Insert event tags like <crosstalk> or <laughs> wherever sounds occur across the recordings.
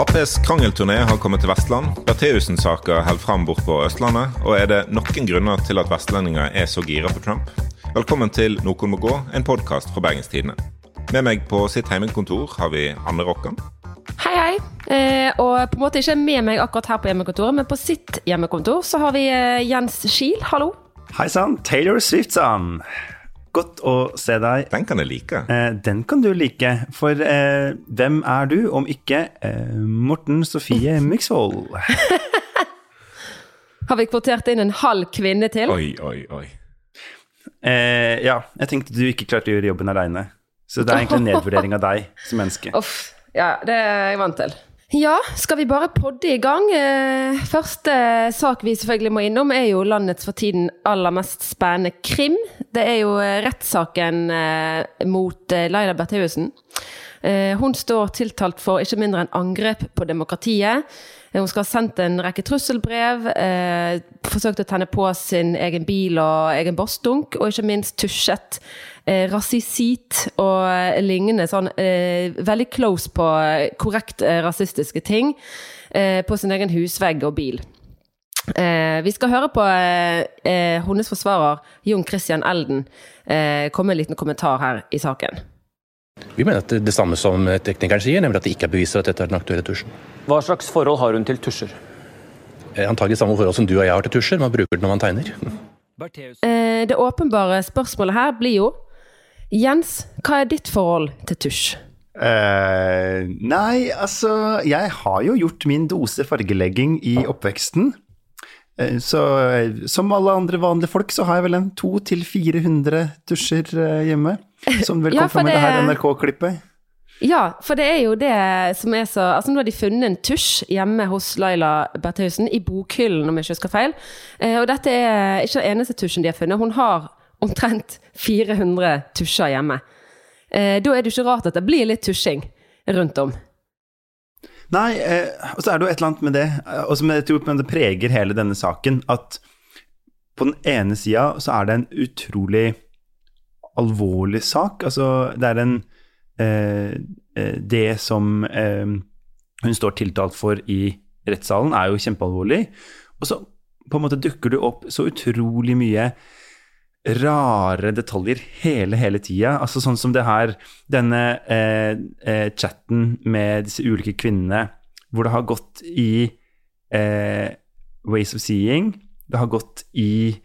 Aps krangelturné har kommet til Vestland. Bertheussen-saka holder fram bort på Østlandet. Og er det noen grunner til at vestlendinger er så gira på Trump? Velkommen til Noen må gå, en podkast fra Bergenstidene. Med meg på sitt hjemmekontor har vi Anne Rokkan. Hei, hei. Eh, og på en måte ikke med meg akkurat her på hjemmekontoret, men på sitt hjemmekontor så har vi eh, Jens Kiel. Hallo. Hei sann, Taylor Swift-sann. Godt å se deg. Den kan jeg like. Eh, den kan du like, for eh, hvem er du om ikke eh, Morten Sofie <laughs> Myksvold? Har vi kvotert inn en halv kvinne til? Oi, oi, oi. Eh, ja, jeg tenkte du ikke klarte å gjøre jobben aleine. Så det er egentlig en nedvurdering av deg som menneske. Uff. Ja, det er jeg vant til. Ja, skal vi bare podde i gang? Eh, første sak vi selvfølgelig må innom, er jo landets for tiden aller mest spennende krim. Det er jo eh, rettssaken eh, mot Laila Bertheussen. Eh, hun står tiltalt for ikke mindre enn angrep på demokratiet. Eh, Hun skal ha sendt en rekke trusselbrev, eh, forsøkt å tenne på sin egen bil og egen bossdunk, og ikke minst tusjet eh, rasisit og eh, lignende sånn eh, veldig close på korrekt eh, rasistiske ting på sin egen husvegg og bil. Vi skal høre på hennes forsvarer Jon Christian Elden komme med en liten kommentar her i saken. Vi mener at det, det samme som teknikeren sier, nemlig at det ikke er beviser at dette er den aktuelle tusjen. Hva slags forhold har hun til tusjer? Eh, Antagelig samme forhold som du og jeg har til tusjer. Man bruker det når man tegner. Eh, det åpenbare spørsmålet her blir jo Jens, hva er ditt forhold til tusj? Uh, nei, altså Jeg har jo gjort min dose fargelegging i oppveksten. Uh, så som alle andre vanlige folk, så har jeg vel en 200-400 tusjer uh, hjemme. Som vel <laughs> Ja, kom for fra med det her NRK-klippet. Ja, for det er jo det som er så Altså, nå har de funnet en tusj hjemme hos Laila Bertheussen, i bokhyllen, om jeg ikke husker feil. Eh, og dette er ikke den eneste tusjen de har funnet. Hun har omtrent 400 tusjer hjemme. Eh, da er det jo ikke rart at det blir litt tusjing rundt om. Nei, eh, og så er det jo et eller annet med det, eh, og som jeg tror det preger hele denne saken, at på den ene sida så er det en utrolig alvorlig sak. Altså, det er en eh, eh, Det som eh, hun står tiltalt for i rettssalen, er jo kjempealvorlig. Og så på en måte dukker det opp så utrolig mye rare detaljer hele, hele tida. Altså sånn som det her, denne eh, eh, chatten med disse ulike kvinnene, hvor det har gått i eh, Ways of Seeing, det har gått i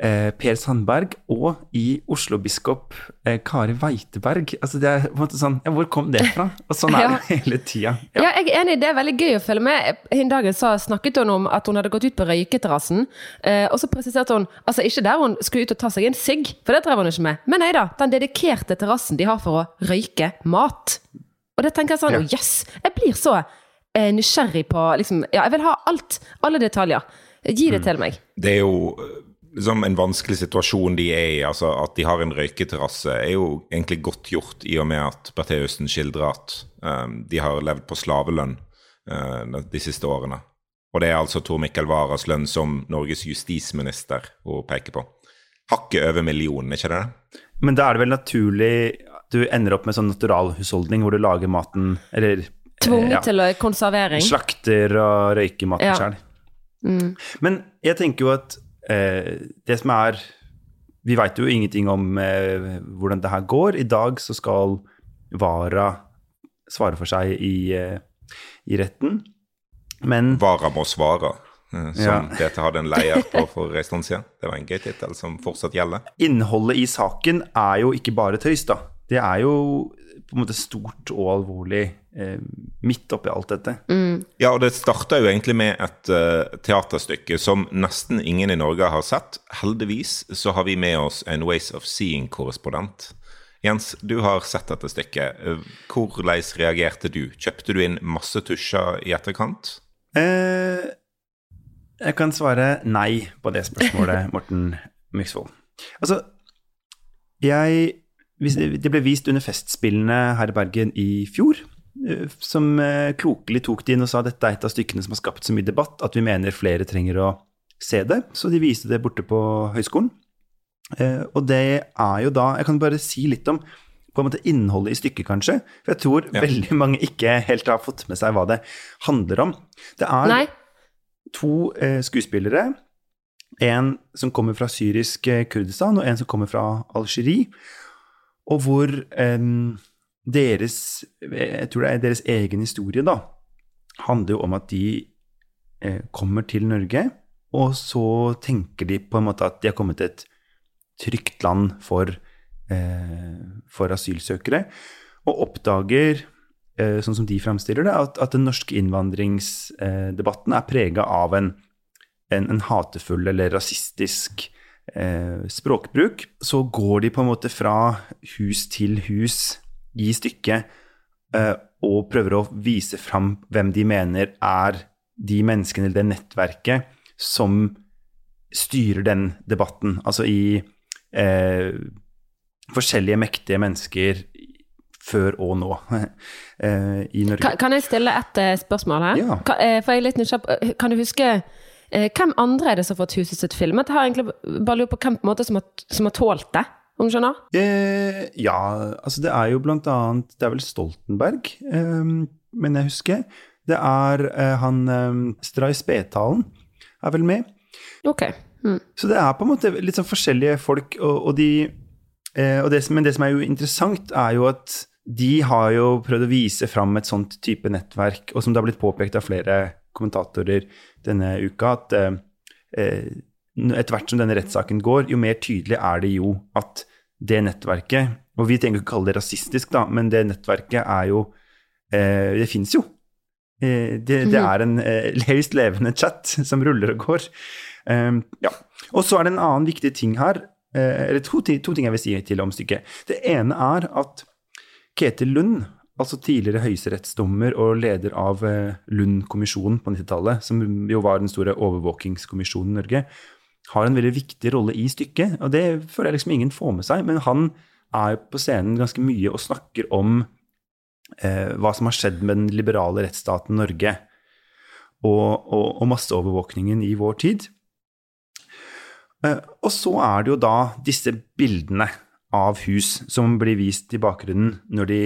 eh, Per Sandberg og i Oslo-biskop eh, Kari Weiteberg. Altså det er på en måte sånn Ja, hvor kom det fra? Og sånn er <laughs> Ja. det hele tida. Ja. jeg er enig, det er veldig gøy å følge med. En dag så snakket hun om at hun hadde gått ut på røyketerrassen, eh, og så presiserte hun altså ikke der hun skulle ut og ta seg en sigg, for det drev hun ikke med, men nei da, den dedikerte terrassen de har for å røyke mat. Og det tenker jeg sånn, Ja. yes, jeg blir så eh, nysgjerrig på liksom, ja, jeg vil ha alt, alle detaljer. Gi det til meg. Det er jo liksom en vanskelig situasjon de er i. altså At de har en røyketerrasse, er jo egentlig godt gjort i og med at Bertheussen skildrer at um, de har levd på slavelønn uh, de siste årene. Og det er altså Tor Mikkel Waras lønn som Norges justisminister hun peker på. Hakket over millionen, ikke det? Men da er det vel naturlig du ender opp med sånn naturalhusholdning hvor du lager maten Eller Tvunget eh, ja, til å- konservering. slakter og røyker maten Ja. selv. Men jeg tenker jo at det som er Vi veit jo ingenting om eh, hvordan det her går. I dag så skal Vara svare for seg i, eh, i retten. Men Vara må svare, som Ja. dette hadde en leder på <laughs> for en stund siden. Det var en gøy tittel som fortsatt gjelder. innholdet i saken er jo ikke bare tøys, da. Det er jo på en måte stort og alvorlig eh, midt oppi alt dette. Ja, og det starta jo egentlig med et uh, teaterstykke som nesten ingen i Norge har sett. Heldigvis så har vi med oss en Ways of Seeing-korrespondent. Jens, du har sett dette stykket. Eh, Hvordan reagerte du? Kjøpte du inn masse tusjer i etterkant? Eh, jeg kan svare nei på det spørsmålet, <laughs> Morten Myksvold. Altså, jeg det ble vist under Festspillene her i Bergen i fjor, eh, som eh, klokelig tok det inn og sa dette er et av stykkene som har skapt så mye debatt at vi mener flere trenger å se det. Så de viste det borte på høyskolen. Eh, Og det er jo da Jeg kan bare si litt om på en måte innholdet i stykket, kanskje. For jeg tror Ja. veldig mange ikke helt har fått med seg hva det handler om. Det er Nei? to skuespillere. En som kommer fra syrisk Kurdistan, og en som kommer fra Algerie. Og hvor um, deres Jeg tror det er deres egen historie, da. Handler jo om at de eh, kommer til Norge, og så tenker de på en måte at de har kommet til et trygt land for, eh, for asylsøkere, og oppdager, eh, sånn som de fremstiller det, at, at den norske innvandringsdebatten er prega av en, en, en hatefull eller rasistisk eh, språkbruk. Så går de på en måte fra hus til hus i stykket eh, og prøver å vise fram hvem de mener er de menneskene eller det nettverket som styrer den debatten. Altså i eh, forskjellige mektige mennesker før og nå <laughs> eh, i Norge. Kan, jeg stille et eh, spørsmål her? Ja. Kan, eh, for jeg er litt nysgjerrig Kan du huske hvem andre er det som har fått huset sitt filmet? Jeg har egentlig bare lurt på hvem på en måte som har, som har tålt det, om du skjønner? Eh, ja, altså det er jo blant annet Det er vel Stoltenberg, eh, men jeg husker. Det er eh, han eh, Stray Spetalen er vel med. Ok. Mm. Så det er på en måte litt sånn forskjellige folk, og, og de eh, og det, Men det som er jo interessant, er jo at de har jo prøvd å vise fram et sånt type nettverk, og som det har blitt påpekt av flere kommentatorer denne uka, at eh, eh, etter hvert som denne rettssaken går, jo mer tydelig er det jo at det nettverket Og vi trenger ikke å kalle det rasistisk, da, men det nettverket er jo eh, Det fins jo. Eh, det, det er en eh, høyst levende chat som ruller og går. Um, ja. Og så er det en annen viktig ting her, eh, eller to, to ting jeg vil si til om stykket. Det ene er at Ketil Lund, altså tidligere høyesterettsdommer og leder av eh, Lund-kommisjonen på 90-tallet, som jo var den store overvåkingskommisjonen i Norge, har en veldig viktig rolle i stykket. Og det føler jeg liksom ingen får med seg, men han er på scenen ganske mye og snakker om eh, hva som har skjedd med den liberale rettsstaten Norge og, og, og masseovervåkningen i vår tid. Eh, og så er det jo da disse bildene av hus som blir vist i bakgrunnen når de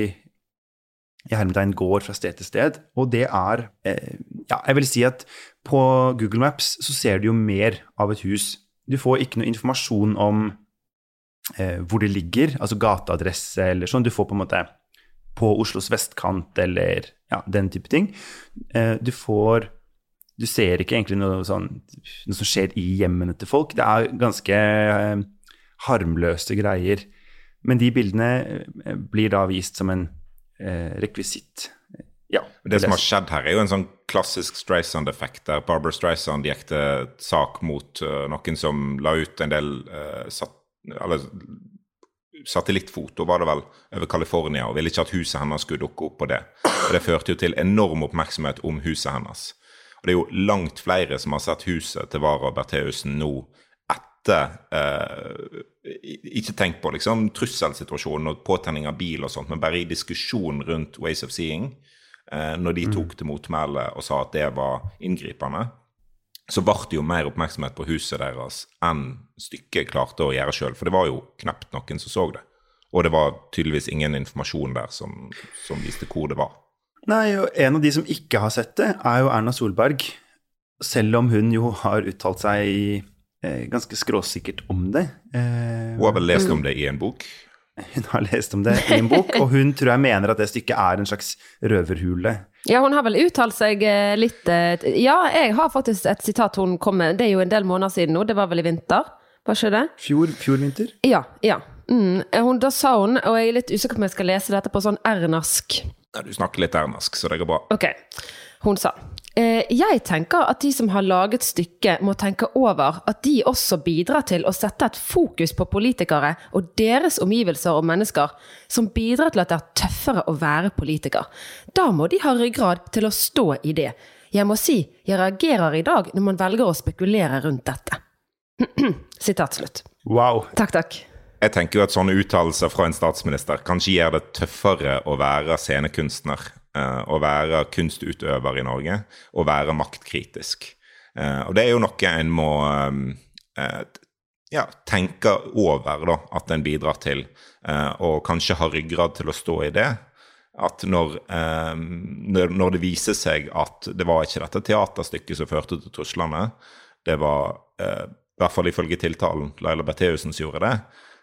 i hermetegn går fra sted til sted. Og det er eh, Ja, jeg vil si at på Google Maps så ser du jo mer av et hus. Du får ikke noe informasjon om eh, hvor det ligger, altså gateadresse eller sånn. Du får på en måte på Oslos vestkant eller ja, den type ting. Eh, du får Du ser ikke egentlig noe, sånn, noe som skjer i hjemmene til folk. Det er ganske eh, harmløse greier. Men de bildene eh, blir da vist som en rekvisitt. Ja. Det som har skjedd her, er jo en sånn klassisk Streisand-effekt, der Barbara Streisand gikk til sak mot uh, noen som la ut en del uh, sat, eller, satellittfoto, var det vel, over California, og ville ikke at huset hennes skulle dukke opp på det. Og Det førte jo til enorm oppmerksomhet om huset hennes. Og det er jo langt flere som har sett huset til Vara Bertheussen nå etter eh, Ikke tenk på liksom trusselsituasjonen og påtenning av bil og sånt, men bare i diskusjon rundt Ways of Seeing. Eh, når de tok til motmæle og sa at det var inngripende, så ble det jo mer oppmerksomhet på huset deres enn stykket klarte å gjøre sjøl. For det var jo knapt noen som så det. Og det var tydeligvis ingen informasjon der som, som viste hvor det var. Nei, og en av de som ikke har sett det, er jo Erna Solberg. Selv om hun jo har uttalt seg i, ganske skråsikkert om det. Eh, Hun har vel lest om det i en bok. <laughs> hun har lest om det i en bok, og hun tror jeg mener at det stykket er en slags røverhule. Ja, hun har vel uttalt seg eh, litt eh, Ja, jeg har faktisk et sitat hun kom med. Det er jo en del måneder siden nå. Det var vel i vinter? Var ikke det? Fjor, fjor vinter? Ja. ja. Mm. Hun, da sa hun, og jeg er litt usikker på om jeg skal lese dette på sånn ernask Ja, Du snakker litt ernask, så det går bra. Ok. Hun sa eh, Jeg tenker at de som har laget stykket, må tenke over at de også bidrar til å sette et fokus på politikere og deres omgivelser og mennesker, som bidrar til at det er tøffere å være politiker. Da må de ha ryggrad til å stå i det. Jeg må si jeg reagerer i dag når man velger å spekulere rundt dette. <clears throat> Sitat slutt. Wow. Takk, takk. Jeg tenker jo at sånne uttalelser fra en statsminister kanskje gjør det tøffere å være scenekunstner, eh, å være kunstutøver i Norge, og være maktkritisk. Eh, og det er jo noe en må eh, ja, tenke over da, at en bidrar til, eh, og kanskje har ryggrad til å stå i det. At når, eh, når, det viser seg at det var ikke dette teaterstykket som førte til truslene, det var, eh, i hvert fall ifølge tiltalen, Laila Bertheussen som gjorde det,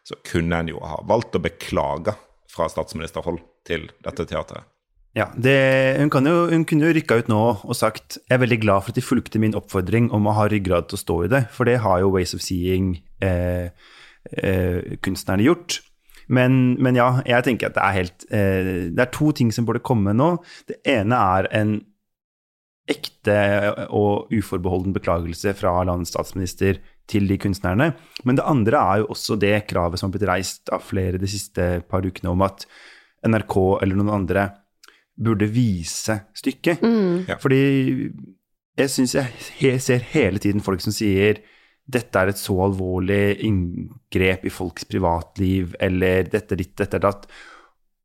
så kunne en jo ha valgt å beklage fra statsministerhold til dette teateret. Ja, det, hun, jo, hun, kunne jo rykka ut nå og sagt jeg er veldig glad for at de fulgte min oppfordring om å ha ryggrad til å stå i det, for det har jo Ways of Seeing-kunstnerne eh, eh, gjort. Men, men, ja, jeg tenker at det er helt eh, Det er to ting som burde komme nå. Det ene er en ekte og uforbeholden beklagelse fra landets statsminister til de kunstnerne. Men det andre er jo også det kravet som har blitt reist av flere de siste par ukene om at NRK eller noen andre burde vise stykket. Mm. Ja. Fordi jeg syns jeg ser hele tiden folk som sier dette er et så alvorlig inngrep i folks privatliv, eller dette ditt, dette datt.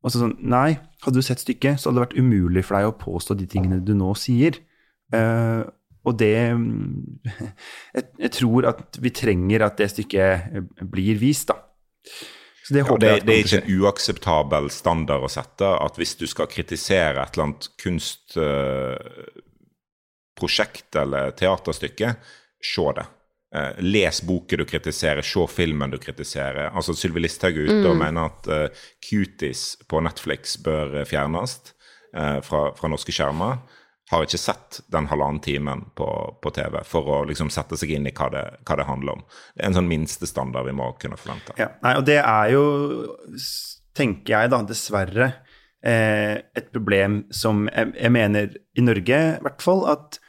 Og så sånn, Nei, hadde du sett stykket, så hadde det vært umulig for deg å påstå de tingene du nå sier. Uh, og det <laughs> jeg, jeg, tror at vi trenger at det stykket blir vist, da. Det, ja, det, det, er ikke en uakseptabel standard å sette at hvis du skal kritisere et eller annet kunstprosjekt uh, eller teaterstykke, se det. Uh, les boken du kritiserer, se filmen du kritiserer. Altså Sylvi Listhaug er ute mm. og mener at uh, Cuties på Netflix bør fjernes fra, fra norske skjermer har ikke sett den halvannen timen på, på, TV for å liksom sette seg inn i hva det, hva det, handler om. Det er en sånn minstestandard vi må kunne forvente. Ja, nei, og det er jo, tenker jeg da, dessverre eh, et problem som jeg, jeg, mener i Norge i hvert fall at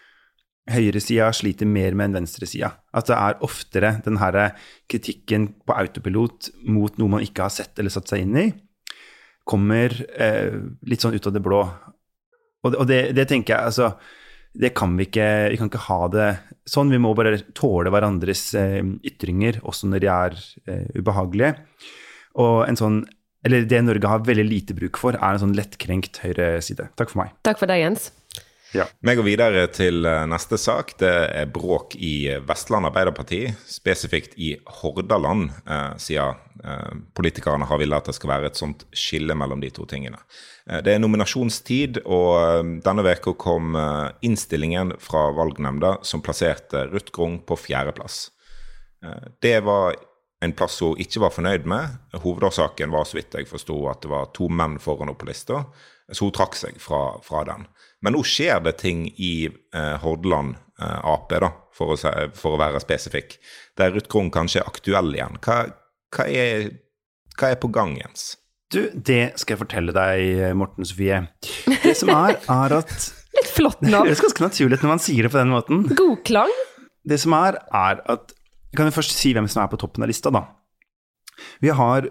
høyresida sliter mer med enn venstresida. At det er oftere den her kritikken på autopilot mot noe man ikke har sett eller satt seg inn i, kommer eh, litt sånn ut av det blå. Og, og det, det, tenker jeg, altså Det kan vi ikke Vi kan ikke ha det sånn. Vi må bare tåle hverandres eh, ytringer, også når de er eh, ubehagelige. Og en sånn Eller det Norge har veldig lite bruk for, er en sånn lettkrenkt høyreside. Takk for meg. Takk for deg, Jens. Ja. Vi går videre til eh, neste sak. Det er bråk i Vestland Arbeiderparti, spesifikt i Hordaland, eh, siden eh, politikerne har villet at det skal være et sånt skille mellom de to tingene. Eh, det er nominasjonstid, og eh, denne uka kom eh, innstillingen fra valgnemnda som plasserte Ruth Grung på fjerdeplass. Det var en plass hun ikke var fornøyd med. Hovedårsaken var, så vidt jeg forsto, at det var to menn foran henne på lista, så hun trakk seg fra, fra, den. Men nå skjer det ting i eh, Hordaland eh, Ap, da, for å, for å, være spesifikk, der Ruth Grung kanskje er aktuell igjen. Hva, hva, er, hva er på gang, Jens? Du, det skal jeg fortelle deg, Morten Sofie. Det som er, er at Litt flott navn. Det høres ganske naturlig ut når man sier det på den måten. God klang. Det som er, er at Jeg kan jo først si hvem som er på toppen av lista, da. Vi har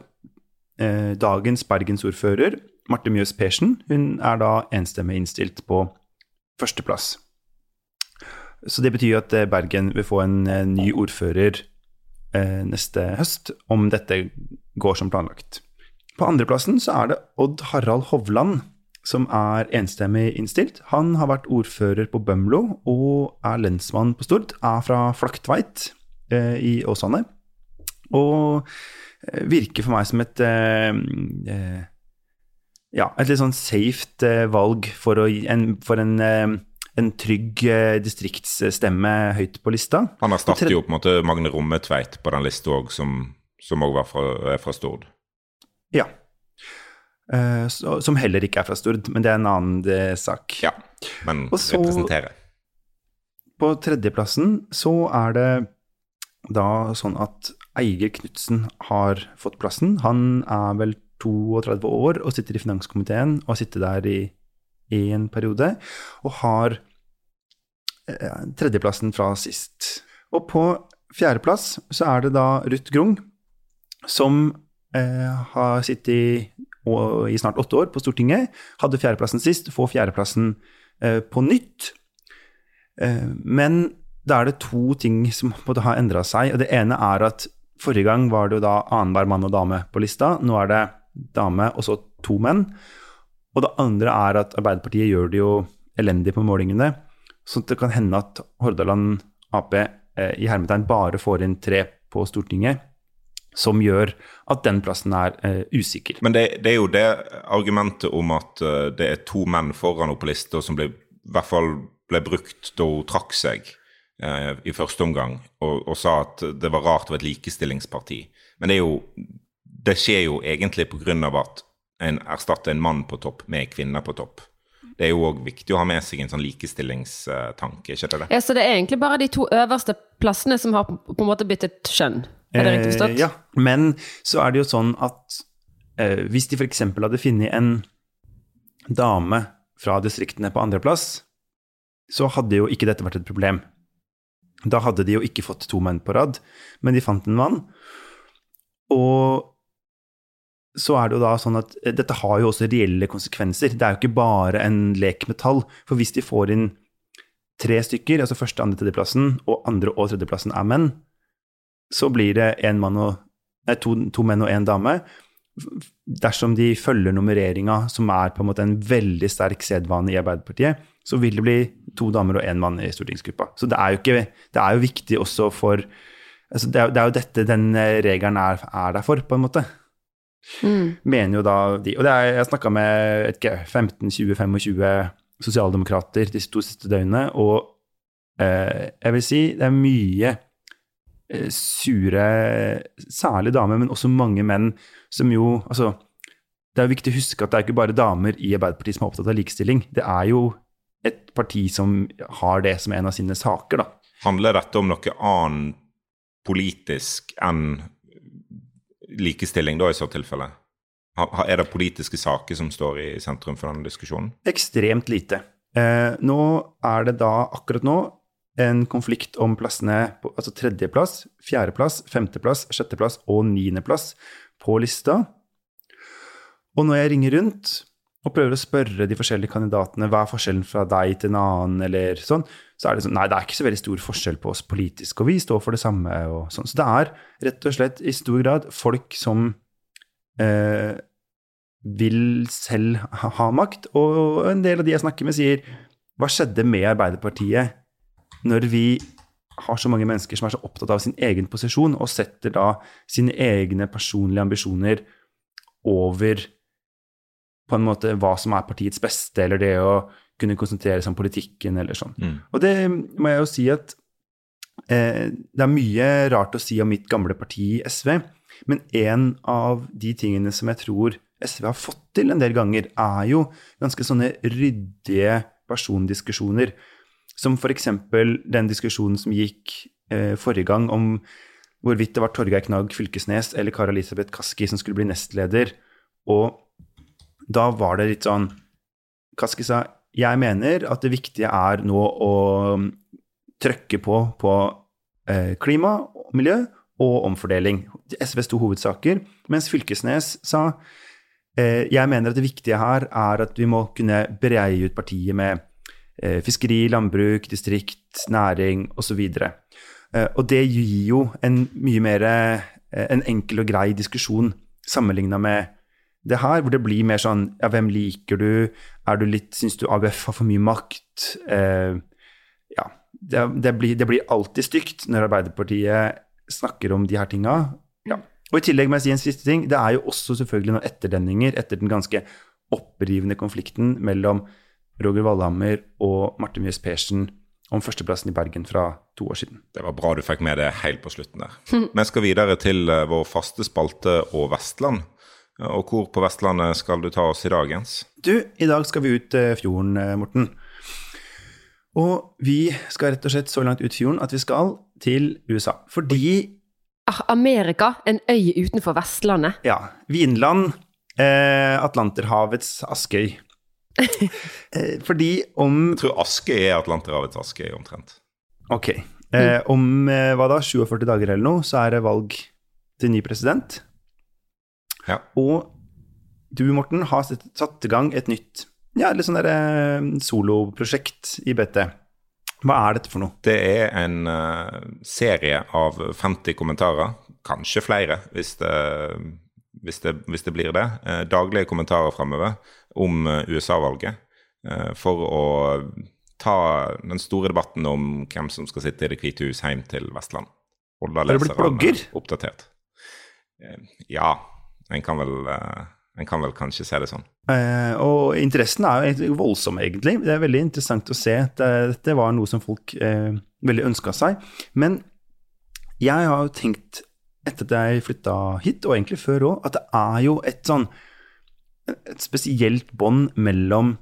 eh, dagens bergensordfører, Marte Mjøs Persen. Hun er da enstemmig innstilt på førsteplass. Så det betyr at eh, Bergen vil få en, en ny ordfører eh, neste høst, om dette går som planlagt. På andreplassen så er det Odd Harald Hovland som er enstemmig innstilt. Han har vært ordfører på Bømlo og er lensmann på Stord. Er fra Flaktveit eh, i Åsane. Og eh, virker for meg som et eh, eh ja, et litt sånn safe eh, valg for, å, en, for en, eh, en trygg distriktsstemme høyt på lista. Han erstatter jo på en måte Magne Rommetveit på den lista òg, som òg var fra, fra Stord. Ja. Uh, så, som heller ikke er fra Stord, men det er en annen det, eh, sak. Ja, men så, representerer. På tredjeplassen så er det da sånn at Eiger Knutsen har fått plassen. Han er vel 32 år og sitter i finanskomiteen og har sittet der i, én periode. Og har eh, tredjeplassen fra sist. Og på fjerdeplass så er det da Ruth Grung, som Eh, har sittet i, i, snart åtte år på Stortinget. Hadde fjerdeplassen sist, får fjerdeplassen eh, på nytt. Eh, men da er det to ting som måtte ha endra seg. og Det ene er at forrige gang var det jo da annenhver mann og dame på lista. Nå er det dame og så to menn. Og det andre er at Arbeiderpartiet gjør det jo elendig på målingene. Så det kan hende at Hordaland Ap i hermetegn bare får inn tre på Stortinget som gjør at den plassen er eh, usikker. Men det, det, er jo det argumentet om at uh, det er to menn foran henne på lista som ble, i hvert fall ble brukt da hun trakk seg uh, i første omgang, og, og, sa at det var rart å være et likestillingsparti. Men det, er jo, det skjer jo egentlig pga. at en erstatter en mann på topp med en kvinne på topp. Det er jo òg viktig å ha med seg en sånn likestillingstanke, ikke det? Ja, Så det er egentlig bare de to øverste plassene som har på en måte byttet kjønn? Er det riktig forstått? Eh, ja, men så er det jo sånn at eh, hvis de f.eks. hadde funnet en dame fra distriktene på andreplass, så hadde jo ikke dette vært et problem. Da hadde de jo ikke fått to menn på rad, men de fant en mann. Og så er det jo da sånn at eh, dette har jo også reelle konsekvenser. Det er jo ikke bare en lek med tall. For hvis de får inn tre stykker, altså første, andre, tredjeplassen, og andre og tredjeplassen er menn, så blir det og, nei, to, to, menn og én dame. Dersom de følger nummereringa, som er på en måte en veldig sterk sedvane i Arbeiderpartiet, så vil det bli to damer og én mann i stortingsgruppa. Så det er jo, ikke, det er jo viktig også for altså det, er, det, er, jo dette den regelen er, er der for, på en måte. Mm. Mener jo da de Og er, jeg snakka med 15-20-25 sosialdemokrater de to siste døgnene, og eh, jeg vil si det er mye Eh, sure, særlig damer, men også mange menn som jo Altså, det er jo viktig å huske at det er ikke bare damer i Arbeiderpartiet som er opptatt av likestilling. Det er jo et parti som har det som en av sine saker, da. Handler dette om noe annet politisk enn likestilling, da, i så tilfelle? Er det politiske saker som står i sentrum for denne diskusjonen? Ekstremt lite. Eh, nå er det da, akkurat nå, en konflikt om plassene på altså tredjeplass, fjerdeplass, femteplass, sjetteplass og niendeplass på lista. Og når jeg ringer rundt og prøver å spørre de forskjellige kandidatene hva er forskjellen fra deg til en annen, eller sånn, så er det sånn Nei, det er ikke så veldig stor forskjell på oss politisk, og vi står for det samme, og sånn. Så det er rett og slett i stor grad folk som eh, vil selv ha, ha makt, og en del av de jeg snakker med, sier hva skjedde med Arbeiderpartiet når vi har så mange mennesker som er så opptatt av sin egen posisjon, og setter da sine egne personlige ambisjoner over på en måte hva som er partiets beste, eller det å kunne konsentrere seg om politikken, eller sånn. Mm. Og det må jeg jo si at eh, det er mye rart å si om mitt gamle parti SV, men en av de tingene som jeg tror SV har fått til en del ganger, er jo ganske sånne ryddige persondiskusjoner som f.eks. den diskusjonen som gikk eh, forrige gang om hvorvidt det var Torgeir Knag Fylkesnes eller Kari Elisabeth Kaski som skulle bli nestleder. Og da var det litt sånn Kaski sa jeg mener at det viktige er nå å trøkke på på eh, klima, miljø og omfordeling. SVs to hovedsaker. Mens Fylkesnes sa eh, jeg mener at det viktige her er at vi må kunne breie ut partiet med fiskeri, landbruk, distrikt, næring osv. Og, eh, og det gir jo en mye mer eh, en enkel og grei diskusjon sammenligna med det her, hvor det blir mer sånn ja, hvem liker du, er du litt, syns du AUF har for mye makt? Eh, ja, det, det, blir, det, blir, alltid stygt når Arbeiderpartiet snakker om de her tinga. Ja. Og i tillegg må jeg si en siste ting, det er jo også selvfølgelig noen etterdenninger etter den ganske opprivende konflikten mellom Roger Valhammer og Marte Mjøs Persen om førsteplassen i Bergen fra to år siden. Det var bra du fikk med det helt på slutten der. <laughs> Vi skal videre til eh, vår faste spalte og Vestland. Og hvor på Vestlandet skal du ta oss i dag, Jens? Du, i dag skal vi ut eh, fjorden, eh, Morten. Og vi skal rett og slett så langt ut fjorden at vi skal til USA. Fordi ah, Amerika, en øy utenfor Vestlandet? Ja. Vinland, eh, Atlanterhavets Askøy. Eh, fordi om Jeg tror aske er Atlanterhavets aske, omtrent. Ok. Eh, om eh, hva da, 47 dager eller noe, så er det valg til ny president. Ja. Og du, Morten, har satt i gang et nytt ja, litt sånn eh, soloprosjekt i BT. Hva er dette for noe? Det er en uh, serie av 50 kommentarer, kanskje flere hvis det, hvis det, hvis det blir det. Uh, daglige kommentarer framover om eh, USA-valget. Eh, for å ta den store debatten om hvem som skal sitte i Det hvite hus hjem til Vestland. holde leserne oppdatert. Eh, Ja, en kan vel, eh, en kan vel kanskje se det sånn. Eh, og interessen er jo voldsom, egentlig. Det er veldig interessant å se. at dette var noe som folk eh, veldig ønska seg. Men jeg har jo tenkt, etter at jeg flytta hit, og egentlig før òg, at det er jo et sånn et spesielt bånd mellom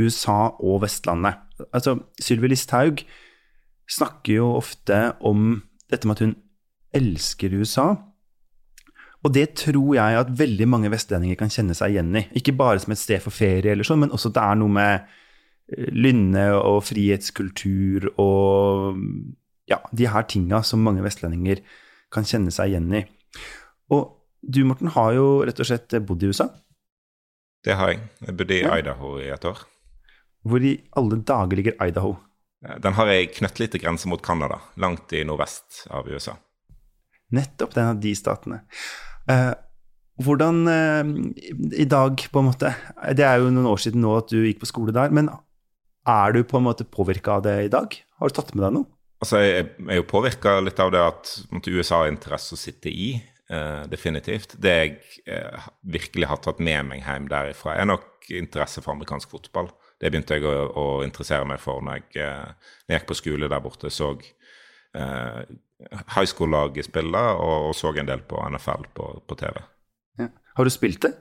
USA og Vestlandet. Altså, Sylvi Listhaug snakker jo ofte om dette med at hun elsker USA. Og det tror jeg at veldig mange vestlendinger kan kjenne seg igjen i. Ikke bare som et sted for ferie, eller sånn, men også at det er noe med eh, lynne og frihetskultur og ja, de her tinga som mange vestlendinger kan kjenne seg igjen i. Og du, Morten, har jo rett og slett bodd i USA. Det har jeg. Jeg bodde i Ja. Idaho i et år. Hvor i alle dager ligger Idaho? Eh, Den har ei knøttlite grense mot Canada, langt i nordvest av USA. Nettopp den av de statene. Eh, hvordan eh, i dag, på en måte Det er jo noen år siden nå at du gikk på skole der, men er du på en måte påvirka av det i dag? Har du tatt med deg noe? Altså, Jeg er jo påvirka litt av det at måtte, USA har interesse å sitte i. eh, definitivt. Det jeg eh, virkelig har tatt med meg hjem derifra, er nok interesse for amerikansk fotball. Det begynte jeg å, å interessere meg for når jeg, eh, når jeg gikk på skole der borte. Så eh, high school-laget spille og, og så en del på NFL på, på TV. Ja. Har du spilt det?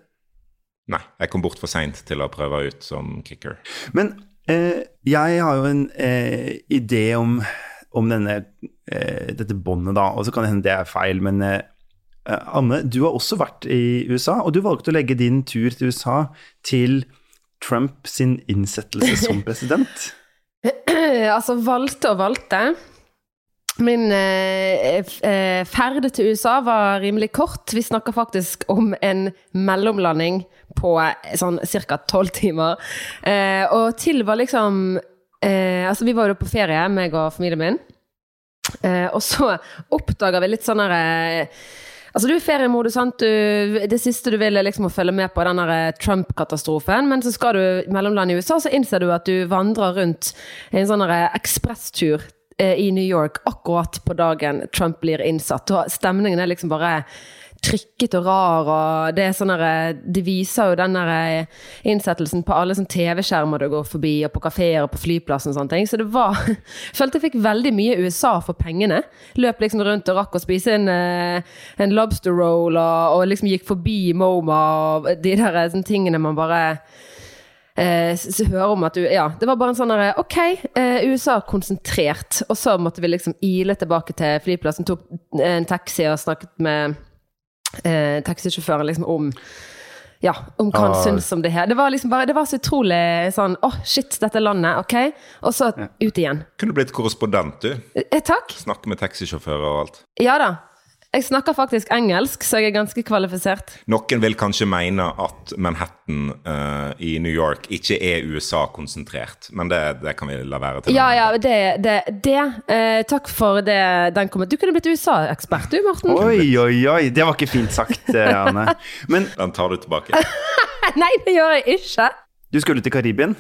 Nei, jeg kom bort for seint til å prøve ut som kicker. Men eh, jeg har jo en idé om, om denne, eh, dette båndet, da. Og så kan det hende det er feil, men eh, Anne, du har også vært i USA, og du valgte å legge din tur til USA til Trump sin innsettelse som president. <laughs> <clears throat> altså, valgte og valgte. Min eh, eh, ferd til USA var rimelig kort. Vi snakker faktisk om en mellomlanding på eh, sånn ca. tolv timer. Eh, og til var liksom eh, Altså, vi var jo på ferie, meg og familien min. Eh, og så oppdaga vi litt sånn her eh, Altså, du er i feriemodus, sant. Du, det siste du vil, er liksom å følge med på den eh, Trump-katastrofen. Men så skal du mellomland i USA, så innser du at du vandrer rundt en sånn ekspresstur eh, i New York akkurat på dagen Trump blir innsatt. Og stemningen er liksom bare trykket og rar, og det er sånn der, De viser jo den der eh, innsettelsen på alle sånne TV-skjermer du går forbi, og på kafeer og på flyplassen og sånne ting. Så det var <laughs> Jeg følte jeg fikk veldig mye USA for pengene. Løp liksom rundt og rakk å spise en, eh, en lobster roll, og, og liksom gikk forbi MoMA og de der eh, sånne tingene man bare eh, s- s- hører om at du Ja, det var bare en sånn derre OK, eh, USA konsentrert. Og så måtte vi liksom ile tilbake til flyplassen, tok en taxi og snakket med eh, taxisjåføren liksom om ja, om hva han Ah. syns om det her. Det var liksom bare, det var så utrolig sånn Å, shit, dette landet, OK? Og så ut igjen. Kunne blitt korrespondent, du. Eh, takk. Snakke med taxisjåfører og alt. Ja da. Jeg snakker faktisk engelsk, så jeg er ganske kvalifisert. Noen vil kanskje mene at Manhattan uh, i New York ikke er USA-konsentrert, men det, det kan vi la være til. Ja, ja, det, det, det Uh, Takk for det, den kommentaren. Du kunne blitt USA-ekspert, du, Morten. Oi, oi, oi. Det var ikke fint sagt, eh, <laughs> Anne. Men Den tar du tilbake. <laughs> Nei, det gjør jeg ikke. du skulle til Karibien?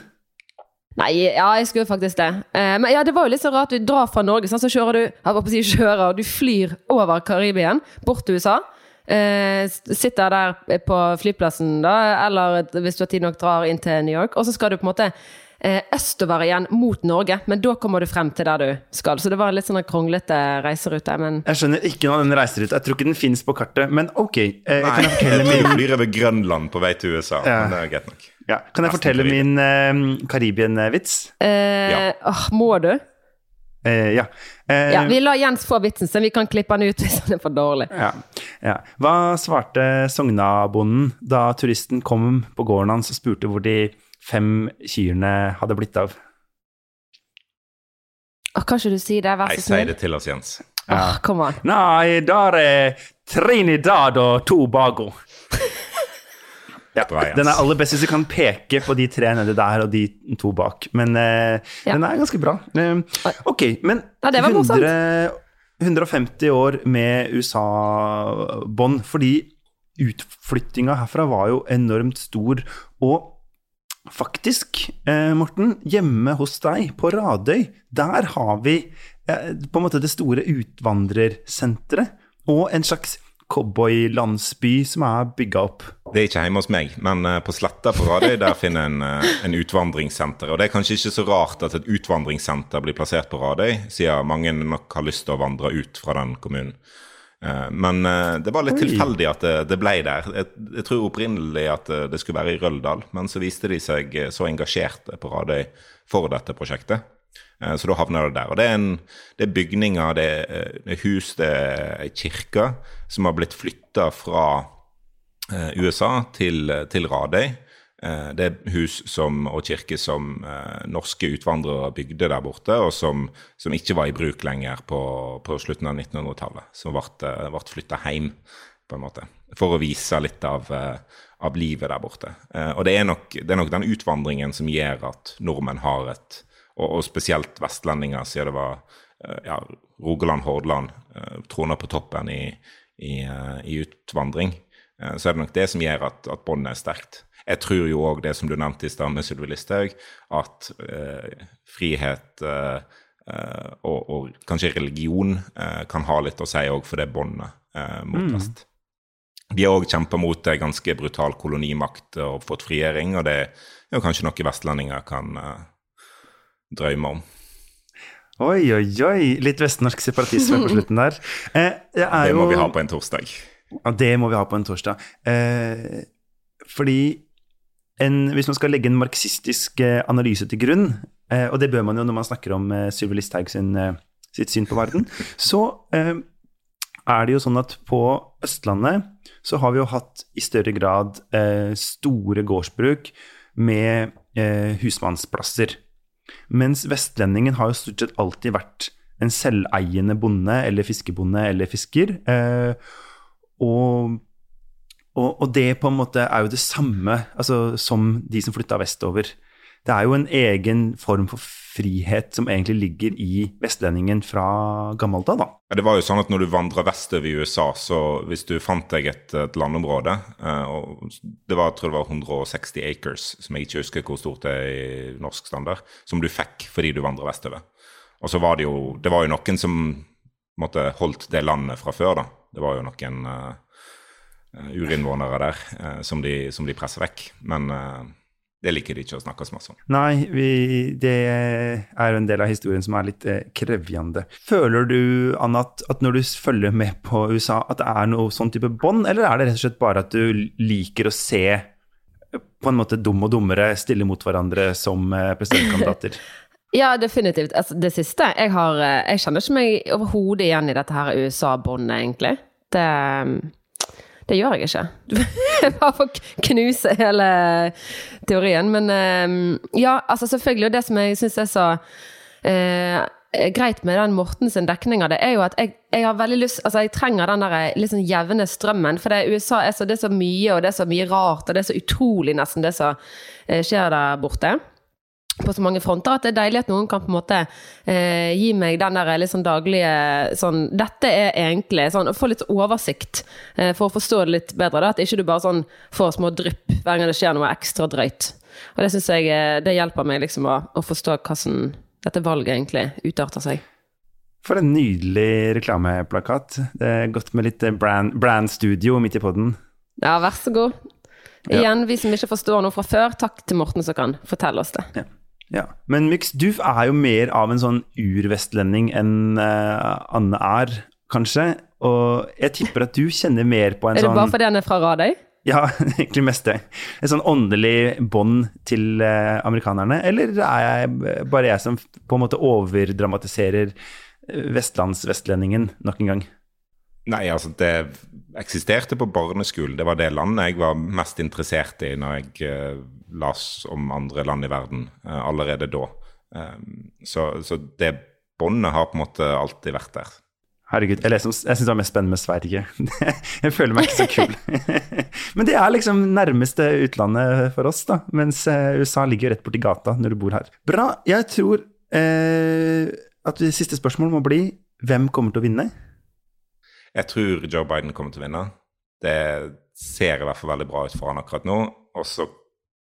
Nei, ja, jeg skulle faktisk det. Eh, men ja, det var jo litt så rart. Du drar fra Norge, sånn, så kjører du Jeg på å si kjører, du flyr over Karibien, bort til USA. Eh, sitter der på flyplassen, da, eller hvis du har tid nok, drar inn til New York. Og så skal du på en måte eh, østover igjen mot Norge, men da kommer du frem til der du skal. Så det var en litt sånn kronglete reiserute, men Jeg skjønner ikke noe av den reiseruta. Jeg tror ikke den fins på kartet. Men ok, eh, Nei, kan jeg jeg flyr over Grønland på vei til USA, Ja. men det er greit nok. Ja, kan jeg fortelle min uh, Karibien-vits? Uh, Ja. åh, Må du? Uh, ja. Ja, vi lar Jens få vitsen, så vi kan klippe den ut <laughs> hvis den er for dårlig. ja. ja. Hva svarte Sognabonden da turisten kom på gården hans og spurte hvor de fem kyrne hadde blitt av? Oh, kan ikke du si det, vær Nei, så si det til oss, Jens. Oh, kom an. Nei, der er Trinidad og Tobago. Ja, Bra, den er aller best hvis du kan peke på de tre nedi der og de to bak. Men uh, Ja. den er ganske bra. Uh, ok, men Ja, det var 100, 150 år med USA-bånd, fordi utflyttinga herfra var jo enormt stor. Og faktisk, uh, Morten, hjemme hos deg på Radøy, der har vi ja, på en måte det store utvandrersenteret, og en slags cowboylandsby som er bygga opp. Det er ikke hjemme hos meg, men uh, på Sletta på Radøy der <laughs> finner en uh, en utvandringssenter. Og det er kanskje ikke så rart at et utvandringssenter blir plassert på Radøy, siden mange nok har lyst til å vandre ut fra den kommunen. Uh, men det var litt Oi. tilfeldig at det, det ble der. Jeg, jeg, tror opprinnelig at det skulle være i Røldal, men så viste de seg så engasjerte på Radøy for dette prosjektet. Så da havner det der. Og det er, en, det er bygninger, det er hus, det er kirker som har blitt flytta fra eh, USA til, til Radøy. Eh, det er hus som, og kirker som eh, norske utvandrere bygde der borte, og som, som ikke var i bruk lenger på, på slutten av 1900-tallet. Som ble, eh, ble flytta hjem, på en måte. For å vise litt av, eh, av livet der borte. Eh, og det er, nok, det er, nok, den utvandringen som gjør at nordmenn har et Og, og spesielt vestlendinger, siden det var ja, Rogaland, Hordaland, troner på toppen i, i, eh, i utvandring, eh, så er det nok det som gjør at, at båndet er sterkt. Jeg tror jo òg det som du nevnte i stad med Sylvi Listhaug, at eh, frihet eh, eh, og, og, kanskje religion eh, kan ha litt å si òg for det båndet mot mm. vest. De har òg kjempa mot en ganske brutal kolonimakt og fått frigjøring, og det er jo kanskje noe vestlendinger kan drømme om. Oi, oi, oi. Litt vestnorsk separatisme på slutten der. <laughs> Eh, det må jo... vi ha på en torsdag. Ja, det må vi ha på en torsdag. Eh, fordi en, hvis man skal legge en marxistisk eh, analyse til grunn, eh, og det bør man jo når man snakker om eh, Sylvi Listhaug eh, sitt syn på verden, <laughs> så eh, er det jo sånn at på Østlandet så har vi jo hatt i større grad store gårdsbruk med husmannsplasser. Mens vestlendingen har jo stort sett alltid vært en selveiende bonde eller fiskebonde eller fisker. Eh, og, og, og, det på en måte er jo det samme altså, som de som flytta vestover. Det er jo en egen form for frihet som egentlig ligger i vestlendingen fra gammelt av, da. Ja, det var jo sånn at når du vandra vestover i USA, så hvis du fant deg et, et landområde eh, og Det var, jeg tror det var 160 acres, som jeg ikke husker hvor stort det er i norsk standard, som du fikk fordi du vandra vestover. Og så var det jo Det var jo noen som måtte holdt det landet fra før, da. Det var jo noen uh, urinnvånere der uh, som, de, som de presser vekk. Men uh, det liker de ikke å snakke så masse om. Nei, vi, det er jo en del av historien som er litt eh, krevjende. Føler du, Anna, at, når du følger med på USA, at det er noe sånn type bånd, eller er det rett og slett bare at du liker å se eh, på en måte dum og dummere stille mot hverandre som eh, presidentkandidater? <laughs> Ja, definitivt. Altså, det siste. Jeg, har, jeg kjenner ikke meg overhodet igjen i dette her USA-båndet, egentlig. Det det gjør jeg ikke. <laughs> Bare for å knuse hele teorien. Men ehm, ja, altså selvfølgelig. Og det som jeg syns er så eh, greit med den Mortens dekning av det, er jo at jeg, jeg, har veldig lyst Altså, jeg trenger den der liksom jevne strømmen. For det, USA er så, det er så mye, og det er så mye rart, og det er så utrolig nesten det som eh, skjer der borte på så mange fronter at det er deilig at noen kan på en måte eh, gi meg den der sånn daglige sånn Dette er egentlig sånn Å få litt oversikt eh, for å forstå det litt bedre. Da, at ikke du bare sånn får små drypp hver gang det skjer noe ekstra drøyt. Og det syns jeg eh, det hjelper meg liksom å, å forstå hvordan dette valget egentlig utarter seg. For en nydelig reklameplakat. Det er godt med litt brand, brand studio midt i poden. Ja, vær så god. Igjen, vi som ikke forstår noe fra før, takk til Morten som kan fortelle oss det. Ja. Ja, Men Myx, du er jo mer av en sånn urvestlending enn uh, Anne er, kanskje. Og jeg tipper at du kjenner mer på en sånn Er det sånn bare fordi han er fra Radøy? Ja, <laughs> egentlig mest det. Et sånn åndelig bånd til uh, amerikanerne. Eller er jeg bare jeg som på en måte overdramatiserer eh, vestlandsvestlendingen nok en gang? Nei, altså det eksisterte på barneskolen. Det var det landet jeg var mest interessert i når jeg uh, las om andre land i verden uh, allerede da. Um, så, så, det båndet har på en måte alltid vært der. Herregud, jeg, jeg syns det var mest spennende med Sverige. <laughs> jeg føler meg ikke så kul. <laughs> Men det er liksom nærmeste utlandet for oss, da. Mens uh, USA ligger rett borti gata når du bor her. Bra. Jeg tror eh, at siste spørsmål må bli hvem kommer til å vinne? Jeg tror Joe Biden kommer til å vinne. Det ser i hvert fall veldig bra ut for han akkurat nå. Og så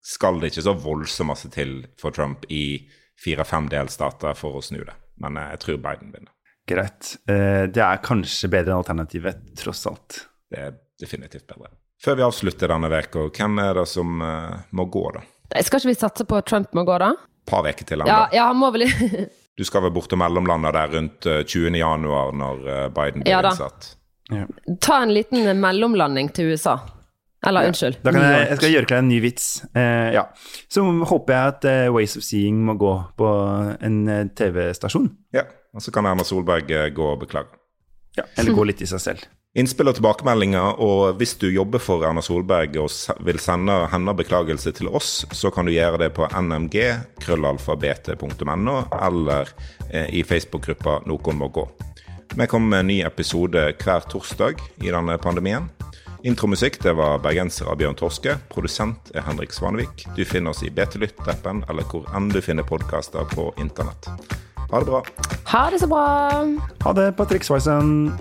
skal det ikke så voldsomt masse til for Trump i fire-fem delstater for å snu det. Men eh, jeg tror Biden vinner. Greit. Eh, det er kanskje bedre enn alternativet, tross alt. Det er definitivt bedre. Før vi avslutter denne uka, hvem er det som uh, må gå, da? Nei, Skal ikke vi satse på at Trump må gå, da? Et par uker til ennå. Ja, ja, han må vel Du skal vel bort til mellomlandet der rundt uh, 20. januar når Biden blir Ja da. Innsatt? ta en liten mellomlanding til USA. Eller unnskyld. Da kan jeg, jeg skal gjøre klar en ny vits. Eh, ja. Så håper jeg at eh, Ways of Seeing må gå på en eh, TV-stasjon. Ja. Og så kan Erna Solberg eh, gå og beklage. Ja, eller gå litt i seg selv. Innspill og tilbakemeldinger, og hvis du jobber for Erna Solberg og vil sende henne beklagelse til oss, så kan du gjøre det på nmg, krøllalfabetet.no, eller eh, i Facebook-gruppa Noen må gå. Vi kommer med en ny episode hver torsdag i denne pandemien. Intromusikk det var bergenser av Bjørn Torske. Produsent er Henrik Svanevik. Du finner oss i BT Lytt-appen eller hvor enn du finner podkaster på internett. Ha det bra. Ha det så bra. Ha det, Patrick Sveissen.